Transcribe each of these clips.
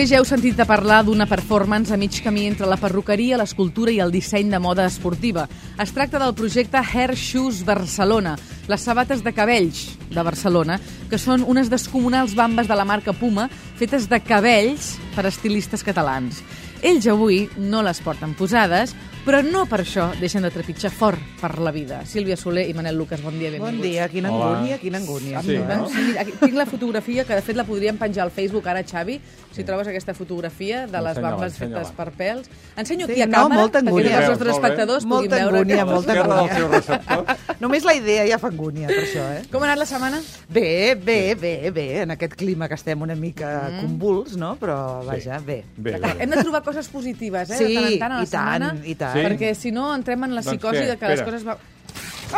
Potser ja heu sentit a parlar d'una performance a mig camí entre la perruqueria, l'escultura i el disseny de moda esportiva. Es tracta del projecte Hair Shoes Barcelona, les sabates de cabells de Barcelona, que són unes descomunals bambes de la marca Puma fetes de cabells per estilistes catalans. Ells avui no les porten posades, però no per això deixen de trepitjar fort per la vida. Sílvia Soler i Manel Lucas, bon dia, Bon benvinguts. dia, quina angúnia, quina angúnia. Sí, no? no? Sí, aquí tinc la fotografia, que de fet la podríem penjar al Facebook ara, Xavi, si trobes aquesta fotografia de les bambes fetes per pèls. Ensenyo Sí, aquí a no, càmera, molta perquè angúnia. tots els nostres espectadors Molta puguin veure... angúnia, A molta angúnia. seu receptor. Només la idea ja fa angúnia, per això, eh? Com ha anat la setmana? Bé, bé, bé, bé, en aquest clima que estem una mica Mm. convuls, no? Però, vaja, bé. Bé, bé. Hem de trobar coses positives, eh? Sí, de tant en tant a la i tant, setmana, i tant. Sí? Perquè si no entrem en la Doncs psicosi què? de que les Espera. coses va...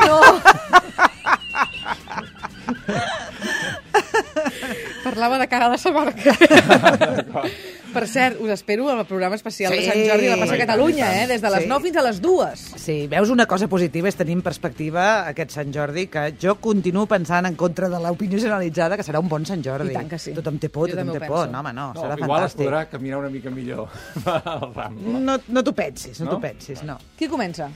No! Parlava de cara a la setmana que ve. Per cert, us espero al programa especial de Sí. Sant Jordi a la plaça I tant, Catalunya, eh? Des de les Sí. 9 fins a les 2. Sí, veus una cosa positiva és tenir en perspectiva aquest Sant Jordi, que jo continuo pensant en contra de l'opinió generalitzada que serà un bon Sant Jordi. I tant que sí. Tothom té por, Jo tothom té por. No, home, no, No, serà igual es fantàstic. podrà caminar una mica millor al Rambla. No, no t'ho pensis, no, No? t'ho pensis, no. Qui comença?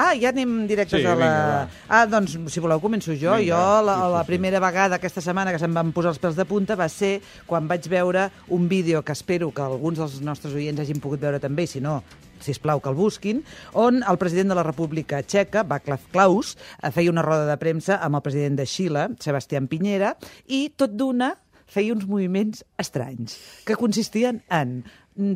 Ah, ja anem directes Sí, a la... vinga, va. ah, doncs, si voleu, començo jo. Vinga, jo, la, sí, sí, la sí. primera vegada aquesta setmana que se'm van posar els pèls de punta va ser quan vaig veure un vídeo que espero que alguns dels nostres oients hagin pogut veure també, si no, si plau que el busquin, on el president de la República Txeca, Václav Klaus, eh, feia una roda de premsa amb el president de Xile, Sebastián Piñera, i tot d'una feia uns moviments estranys, que consistien en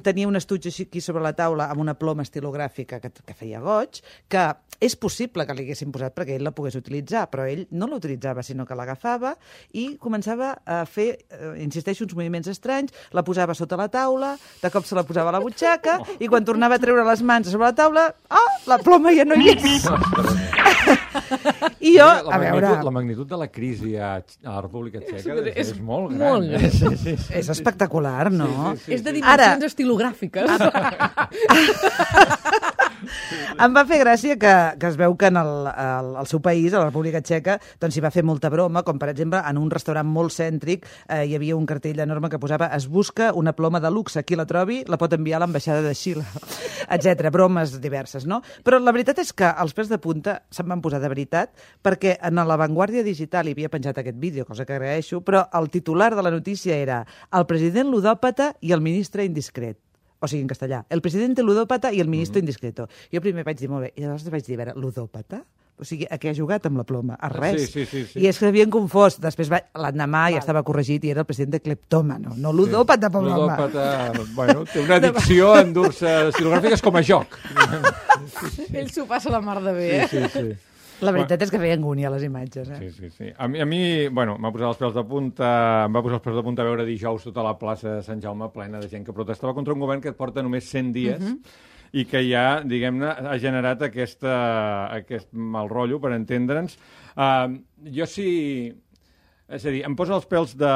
tenia un estuig així aquí sobre la taula amb una ploma estilogràfica que, que feia goig, que és possible que li haguessin posat perquè ell la pogués utilitzar, però ell no l'utilitzava, sinó que l'agafava i començava a fer, eh, insisteixo, uns moviments estranys, la posava sota la taula, de cop se la posava a la butxaca, i quan tornava a treure les mans sobre la taula, ah, la ploma ja no hi és. I jo, la, a veure, magnitud, la magnitud de la crisi a, a la República Txeca és, és, és molt gran. molt eh? gran. Sí, sí, sí. és espectacular, no? Sí, sí, És de sí. dimensions Ara- estilogràfiques. Em va fer gràcia que, que es veu que en el, el, el seu país, a la República Txeca, doncs s'hi va fer molta broma, com per exemple en un restaurant molt cèntric eh, hi havia un cartell enorme que posava es busca una ploma de luxe, qui la trobi la pot enviar a l'ambaixada de Xile, etc. Bromes diverses, no? Però la veritat és que els pèls de punta se'n van posar de veritat perquè en la Vanguardia Digital hi havia penjat aquest vídeo, cosa que agraeixo, però el titular de la notícia era el president ludòpata i el ministre indiscret o sigui, en castellà, el president ludòpata i el ministre Mm. indiscreto. Jo primer vaig dir, molt bé, i llavors vaig dir, a veure, ludòpata? O sigui, a què ha jugat amb la ploma? A res. Sí, sí, sí, sí. I és que s'havien confós. Després, va- l'endemà ja estava corregit i era el president de cleptòmano, no ludòpata, pobre home. Ludòpata, bueno, té una addicció a endur-se estilogràfiques com a joc. Ell s'ho passa la mar de bé, eh? Sí, sí. La veritat és que feia angúnia les imatges, eh? Sí, sí, sí. A mi, a mi bueno, m'ha posat els pèls de punta, em va posar els pèls de punta a veure dijous tota la plaça de Sant Jaume plena de gent que protestava contra un govern que porta només 100 dies Mhm. i que ja, diguem-ne, ha generat aquesta, aquest mal rotllo, per entendre'ns. Uh, jo sí... És a dir, em posa els pèls de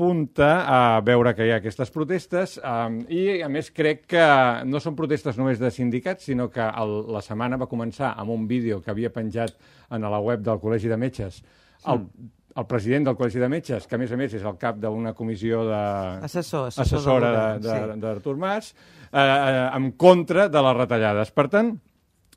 punta a veure que hi ha aquestes protestes um, i, a més, crec que no són protestes només de sindicats, sinó que el, la setmana va començar amb un vídeo que havia penjat en la web del Col·legi de Metges. El, el president del Col·legi de Metges, que a més a més és el cap d'una comissió de... Assessor, assessor assessora d'Artur Mas, eh, eh, en contra de les retallades. Per tant,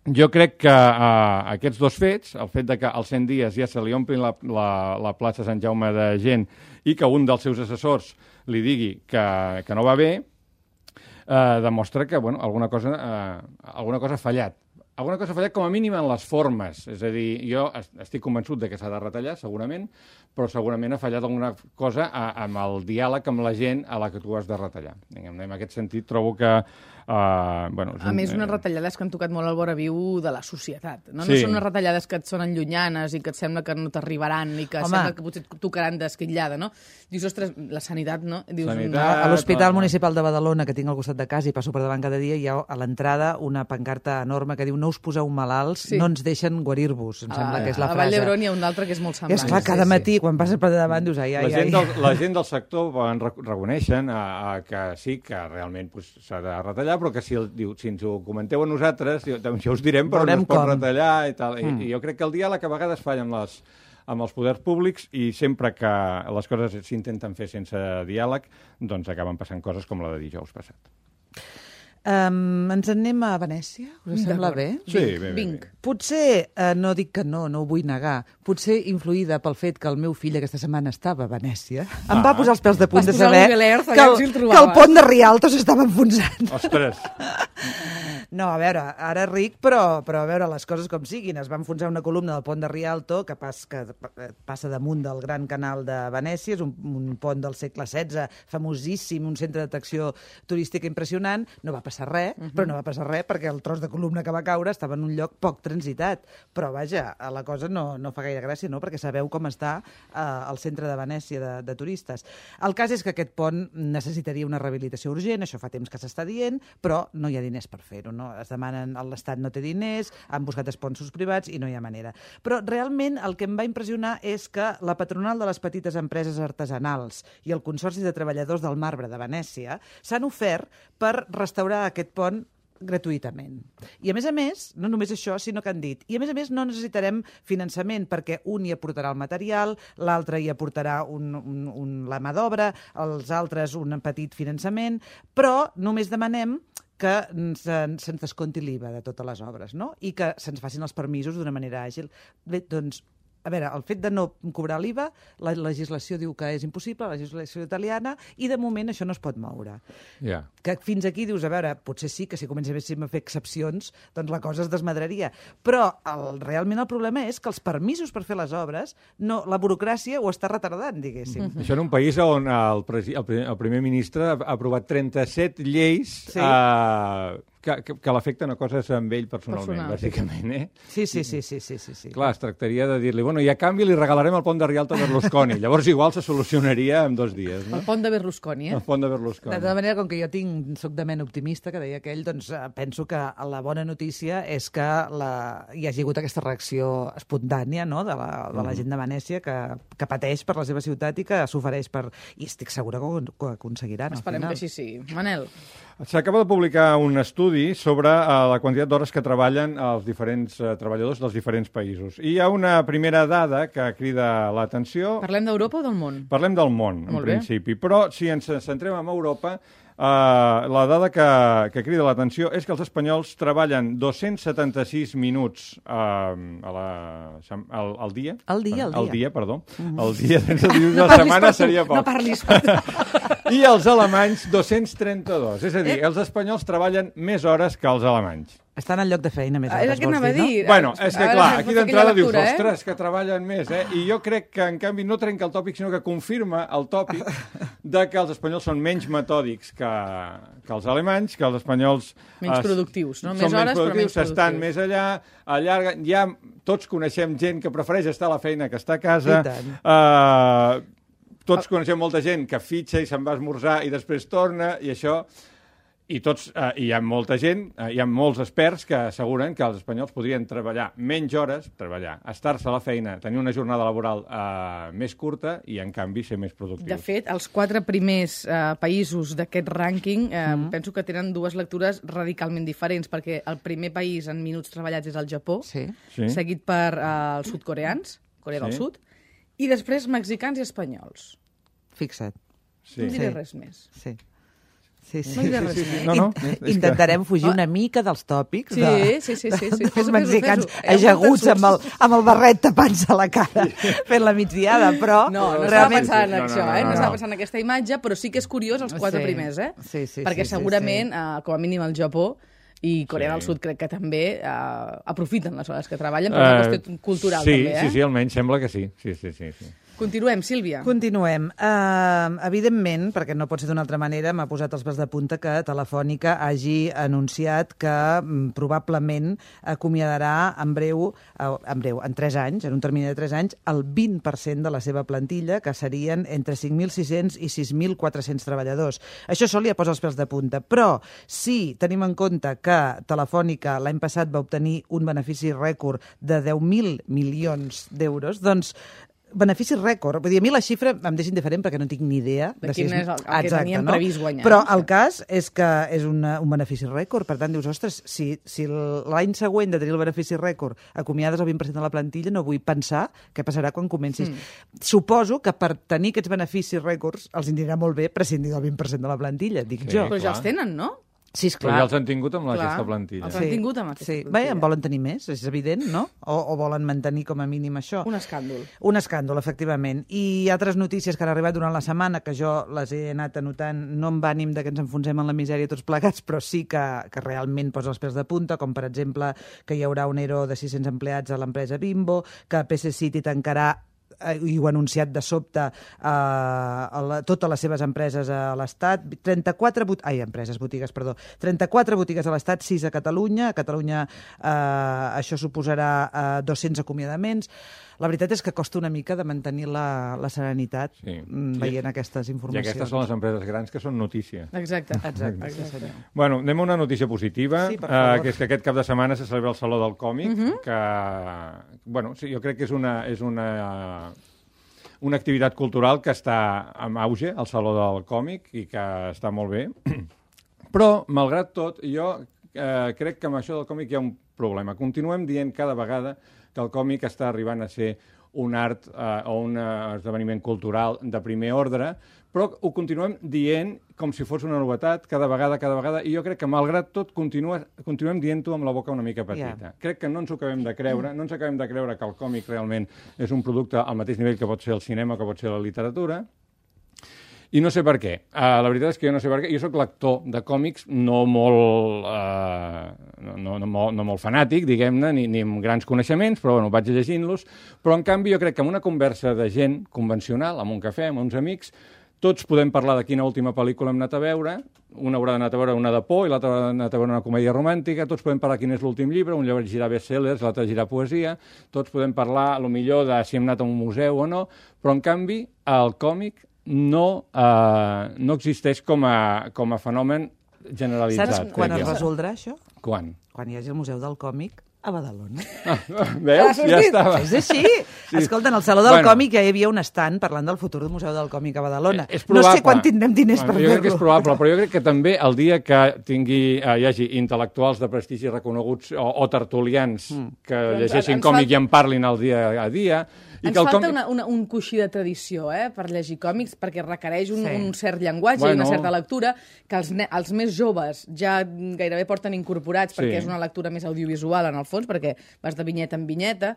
jo crec que eh, aquests dos fets, el fet de que als 100 dies ja se li omplin la, la, la plaça Sant Jaume de gent i que un dels seus assessors li digui que, que no va bé, eh, demostra que bueno, alguna, cosa, eh, alguna cosa ha fallat. Alguna cosa ha fallat com a mínim en les formes. És a dir, jo es- estic convençut de que s'ha de retallar, segurament, però segurament ha fallat alguna cosa amb el diàleg amb la gent a la que tu has de retallar. En aquest sentit, trobo que... Uh, bueno, és A més, unes eh, retallades que han tocat molt al vora viu de la societat. No, no Sí. són unes retallades que et sonen llunyanes i que et sembla que no t'arribaran i que Home. sembla que potser et tocaran d'esquitllada, no? Dius, ostres, la sanitat, no? Dius, Sanitat. A l'Hospital Ah, Municipal de Badalona, que tinc al costat de casa i passo per davant cada dia, hi ha a l'entrada una pancarta enorme que diu no us poseu malalts, Sí. no ens deixen guarir-vos. Em sembla a, que és la a Vall frase. d'Hebron hi ha un altre que és molt semblant. esclar, cada Sí, sí. matí, quan passes per davant, dius, ai, ai, la, gent ai. del, la gent del sector van rec- reconeixen a, a que sí, que realment pues, s'ha de retallar, però que si, el, diu, si ens ho comenteu a nosaltres, jo, ja us direm, però Veurem no es pot com. retallar i tal. Mm. I, I jo crec que el diàleg a vegades falla amb les, amb els poders públics i sempre que les coses s'intenten fer sense diàleg, doncs acaben passant coses com la de dijous passat. Um, ens en anem a Venècia? Us sembla bé? Sí, bé, bé, Vinc. bé. Potser, eh, no dic que no, no ho vull negar, potser influïda pel fet que el meu fill aquesta setmana estava a Venècia, em va Ah. posar els pèls de punt Vas de saber que, el, que el pont de Rialto s'estava enfonsant. Ostres, No, a veure, ara ric, però, però a veure les coses com siguin. Es va enfonsar una columna del pont de Rialto que, pas, que passa damunt del gran canal de Venècia, és un, un pont del segle XVI, famosíssim, un centre d'atracció turística impressionant. No va passar res, uh -huh. però no va passar res perquè el tros de columna que va caure estava en un lloc poc transitat. Però vaja, la cosa no, no fa gaire gràcia, no?, perquè sabeu com està eh, al centre de Venècia de, de turistes. El cas és que aquest pont necessitaria una rehabilitació urgent, això fa temps que s'està dient, però no hi ha diners per fer-ho, no? Es demanen, l'Estat no té diners, han buscat esponsos privats i no hi ha manera. Però realment el que em va impressionar és que la patronal de les petites empreses artesanals i el Consorci de Treballadors del Marbre de Venècia s'han ofert per restaurar aquest pont gratuïtament. I a més a més, no només això, sinó que han dit, i a més a més no necessitarem finançament perquè un hi aportarà el material, l'altre hi aportarà un, un, un, la mà d'obra, els altres un petit finançament, però només demanem que se'n se descompti l'IVA de totes les obres, no? I que se'ns facin els permisos d'una manera àgil. Bé, doncs, a veure, el fet de no cobrar l'IVA, la legislació diu que és impossible, la legislació italiana, i de moment això no es pot moure. ja. Que fins aquí dius, a veure, potser sí que si comencéssim a fer excepcions, doncs la cosa es desmadraria. Però el, realment el problema és que els permisos per fer les obres, no, la burocràcia ho està retardant, diguéssim. Això en un país on el, el, el primer ministre ha aprovat 37 lleis Sí. eh, que, que, que l'afecten a coses amb ell personalment, Personal. bàsicament. Eh? Sí, sí, sí, sí, sí, sí. sí. Clar, es tractaria de dir-li, bueno, i a canvi li regalarem el pont de Rialto a Berlusconi. Llavors igual se solucionaria en dos dies, no? El pont de Berlusconi, eh? El pont de De Berlusconi. tota manera, com que jo tinc, soc de ment optimista, que deia aquell, doncs eh, penso que la bona notícia és que la, hi hagi hagut aquesta reacció espontània no? de, la, de la gent de Venècia que, que pateix per la seva ciutat i que s'ofereix per... I estic segura que ho, que ho aconseguiran. al Esperem final. que així sigui. Manel, S'acaba de publicar un estudi sobre uh, la quantitat d'hores que treballen els diferents uh, treballadors dels diferents països. I hi ha una primera dada que crida l'atenció. parlem d'Europa o del món? Parlem del món, en Molt bé. principi, però si ens centrem en Europa, eh, la dada que, que crida l'atenció és que els espanyols treballen 276 minuts eh, a la, al, al dia. Al dia, al Al dia. dia, perdó. El dia sense dir una parlis setmana seria poc. No parlis per. I els alemanys, 232. És a dir, els espanyols treballen més hores que els alemanys. Estan al lloc de feina més Ah, hores, és el que vols anava a dir, dir. Bueno, Ah, és que clar, aquí d'entrada dius, eh? ostres, que treballen més, eh? I jo crec que, en canvi, no trenca el tòpic, sinó que confirma el tòpic de que els espanyols són menys metòdics que, que els alemanys, que els espanyols... Menys es- productius, no? Són Més menys hores, però productius, menys estan productius. més allà, allarguen... Ja tots coneixem gent que prefereix estar a la feina que estar a casa. I tant. Uh, tots coneixem molta gent que fitxa i se'n va a esmorzar i després torna, i això... I tots, eh, hi ha molta gent, eh, hi ha molts experts que asseguren que els espanyols podrien treballar menys hores, treballar, estar-se a la feina, tenir una jornada laboral eh, més curta i, en canvi, ser més productius. De fet, els quatre primers eh, països d'aquest rànquing eh, Mm. penso que tenen dues lectures radicalment diferents, perquè el primer país en minuts treballats és el Japó, Sí. Sí. seguit per eh, els sud-coreans, Corea del Sí. Sud, i després mexicans i espanyols. Fixa't. Sí. No diré Sí. res més. Sí. Sí, sí. No diré sí, res sí, més. sí. No, no, In- és que- Intentarem fugir Ah. una mica dels tòpics Sí, de, sí, sí, sí, sí. dels Fes-ho, mexicans fes-ho. ajaguts amb el, amb el barret tapant-se la cara fent la migdiada, però No, no estava realment... pensant en No, no, això, no, eh? no, No estava no. pensant en aquesta imatge, però sí que és curiós els quatre Sí. primers, eh? Sí, sí, Perquè sí, sí, segurament, eh, com a mínim el Japó i Corea Sí. del Sud crec que també eh, aprofiten les hores que treballen per una Eh, qüestió cultural, sí, també, eh? Sí, sí, almenys sembla que sí. Sí, sí, sí, sí. Continuem, Sílvia. Continuem. Uh, evidentment, perquè no pot ser d'una altra manera, m'ha posat els pèls de punta que Telefònica hagi anunciat que mm, probablement acomiadarà en breu, uh, en breu, en 3 anys, en un termini de 3 anys, el 20% de la seva plantilla, que serien entre 5.600 i 6.400 treballadors. Això sol li posa els pèls de punta. Però, si tenim en compte que Telefònica l'any passat va obtenir un benefici rècord de 10.000 milions d'euros, doncs benefici rècord. Vull dir, a mi la xifra em deixa indiferent perquè no tinc ni idea De si quin és el- el que tenien previst guanyar, Però no? el cas és que és una, un benefici rècord. Per tant, dius, ostres, si, si l'any següent de tenir el benefici rècord acomiades el 20% de la plantilla, no vull pensar què passarà quan comencis. Mm. Suposo que per tenir aquests beneficis rècords els anirà molt bé prescindir del 20% de la plantilla, dic Sí. jo. Però ja els tenen, no? Sí, Però ja els han tingut amb Clar. aquesta plantilla. Els han tingut amb aquesta sí. plantilla. Bé, en volen tenir més, és evident, no? O, o volen mantenir com a mínim això. Un escàndol. Un escàndol, efectivament. I altres notícies que han arribat durant la setmana, que jo les he anat anotant, no amb ànim de que ens enfonsem en la misèria tots plegats, però sí que, que realment posa els pèls de punta, com per exemple que hi haurà un ERO de 600 empleats a l'empresa Bimbo, que PC City tancarà eh, i ho ha anunciat de sobte eh, a la, totes les seves empreses a l'Estat, 34 bot ai, empreses, botigues, perdó, 34 botigues a l'Estat, 6 a Catalunya, a Catalunya eh, això suposarà eh, 200 acomiadaments. La veritat és que costa una mica de mantenir la, la serenitat Sí. mm, veient aquestes I informacions. aquestes són les empreses grans que són notícia. Exacte. Exacte, sí senyor. Bueno, anem a una notícia positiva, Sí, eh, que és que aquest cap de setmana se celebra el Saló del Còmic, que, bueno, sí, jo crec que és una, és una, una activitat cultural que està en auge, el Saló del Còmic, i que està molt bé. Però, malgrat tot, jo eh, crec que amb això del còmic hi ha un problema. Continuem dient cada vegada que el còmic està arribant a ser un art eh, o un eh, esdeveniment cultural de primer ordre, però ho continuem dient com si fos una novetat cada vegada, cada vegada, i jo crec que, malgrat tot, continua, continuem dient-ho amb la boca una mica petita. Ja. Crec que no ens ho acabem de creure, no ens acabem de creure que el còmic realment és un producte al mateix nivell que pot ser el cinema, que pot ser la literatura, i no sé per què. Uh, la veritat és que jo no sé per què. Jo sóc lector de còmics no molt, uh, no, no, no, molt, no molt fanàtic, diguem-ne, ni, ni amb grans coneixements, però bueno, vaig llegint-los. Però, en canvi, jo crec que en una conversa de gent convencional, amb un cafè, amb uns amics, tots podem parlar de quina última pel·lícula hem anat a veure, una haurà anat a veure una de por i l'altra haurà anat a veure una comèdia romàntica, tots podem parlar quin és l'últim llibre, un llibre girar bestsellers, l'altre girar poesia, tots podem parlar, a lo millor, de si hem anat a un museu o no, però, en canvi, el còmic no, eh, no existeix com a, com a fenomen generalitzat. Saps quan es resoldrà això? Quan? Quan hi hagi el Museu del Còmic a Badalona. Veus? Ja estava. És així. Sí. Escolta, en el Saló del Bueno. Còmic ja hi havia un estant parlant del futur del Museu del Còmic a Badalona. Eh, és no sé probable. quan tindrem diners Bueno, per Jo crec que és fer-lo. probable, però jo crec que també el dia que tingui, eh, hi hagi intel·lectuals de prestigi reconeguts o, o tertulians Mm. que ens- llegeixin còmic fal- i en parlin el dia a dia... I Ens que el falta còmic... una, una, un coixí de tradició eh, per llegir còmics, perquè requereix un, Sí. un cert llenguatge Bueno. i una certa lectura que els, els més joves ja gairebé porten incorporats, Sí. perquè és una lectura més audiovisual, en el fons, perquè vas de vinyeta en vinyeta.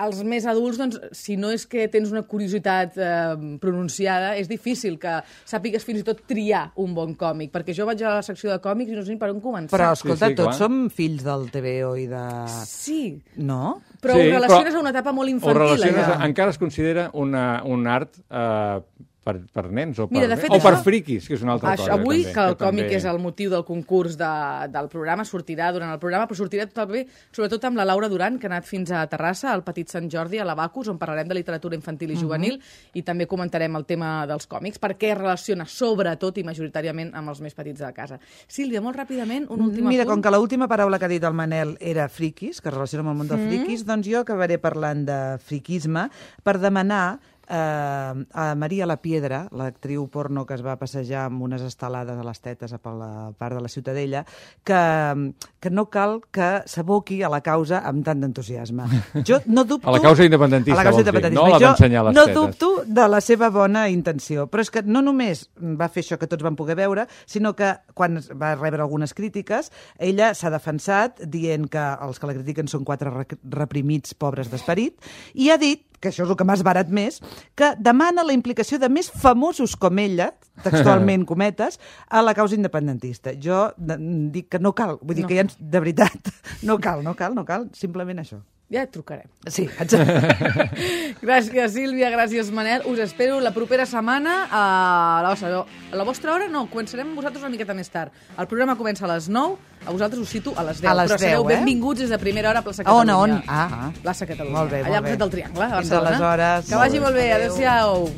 Els més adults, doncs, si no és que tens una curiositat eh, pronunciada, és difícil que sàpigues fins i tot triar un bon còmic, perquè jo vaig a la secció de còmics i no sé ni per on començar. Però, escolta, Sí, sí, tots clar. som fills del TVO i de... Sí, No? però Sí, ho relaciones però a una etapa molt Ho infantil. relaciones, allò. encara es considera una, un art eh, per, per nens o per, Mira, fet, o per això- friquis, que és una altra Això, cosa. avui, també, que el còmic també- és el motiu del concurs de, del programa, sortirà durant el programa, però sortirà també, sobretot amb la Laura Duran, que ha anat fins a Terrassa, al Petit Sant Jordi, a l'Abacus, on parlarem de literatura infantil i juvenil, i també comentarem el tema dels còmics, perquè es relaciona sobretot i majoritàriament amb els més petits de casa. Sílvia, molt ràpidament, un últim Mira, apunt. com que l'última paraula que ha dit el Manel era friquis, que es relaciona amb el món dels friquis, doncs jo acabaré parlant de friquisme per demanar eh, a Maria La Piedra, l'actriu porno que es va passejar amb unes estelades a les tetes a per la part de la Ciutadella, que, que no cal que s'aboqui a la causa amb tant d'entusiasme. Jo no dubto... A la causa independentista, A la causa independentista. no la d'ensenyar les no tetes. dubto de la seva bona intenció. Però és que no només va fer això que tots van poder veure, sinó que quan va rebre algunes crítiques, ella s'ha defensat dient que els que la critiquen són quatre re- reprimits pobres d'esperit, i ha dit que això és el que m'ha esbarat més, que demana la implicació de més famosos com ella, textualment cometes, a la causa independentista. Jo dic que no cal, vull dir No. que ja ens, de veritat, no cal, no cal, no cal, simplement això. Ja et trucarem. Sí, exacte. Gràcies, Sílvia, gràcies, Manel. Us espero la propera setmana a la vostra, a la vostra hora. No, començarem vosaltres una miqueta més tard. El programa comença a les 9, a vosaltres us cito a les 10. A les però sereu 10, eh? benvinguts des de primera hora a plaça on, Catalunya. a on? Ah, ah. Plaça Catalunya. Molt bé, Allà molt bé. al del Triangle, a Fins Barcelona. aleshores. Que vagi Molt bé. Adéu-siau.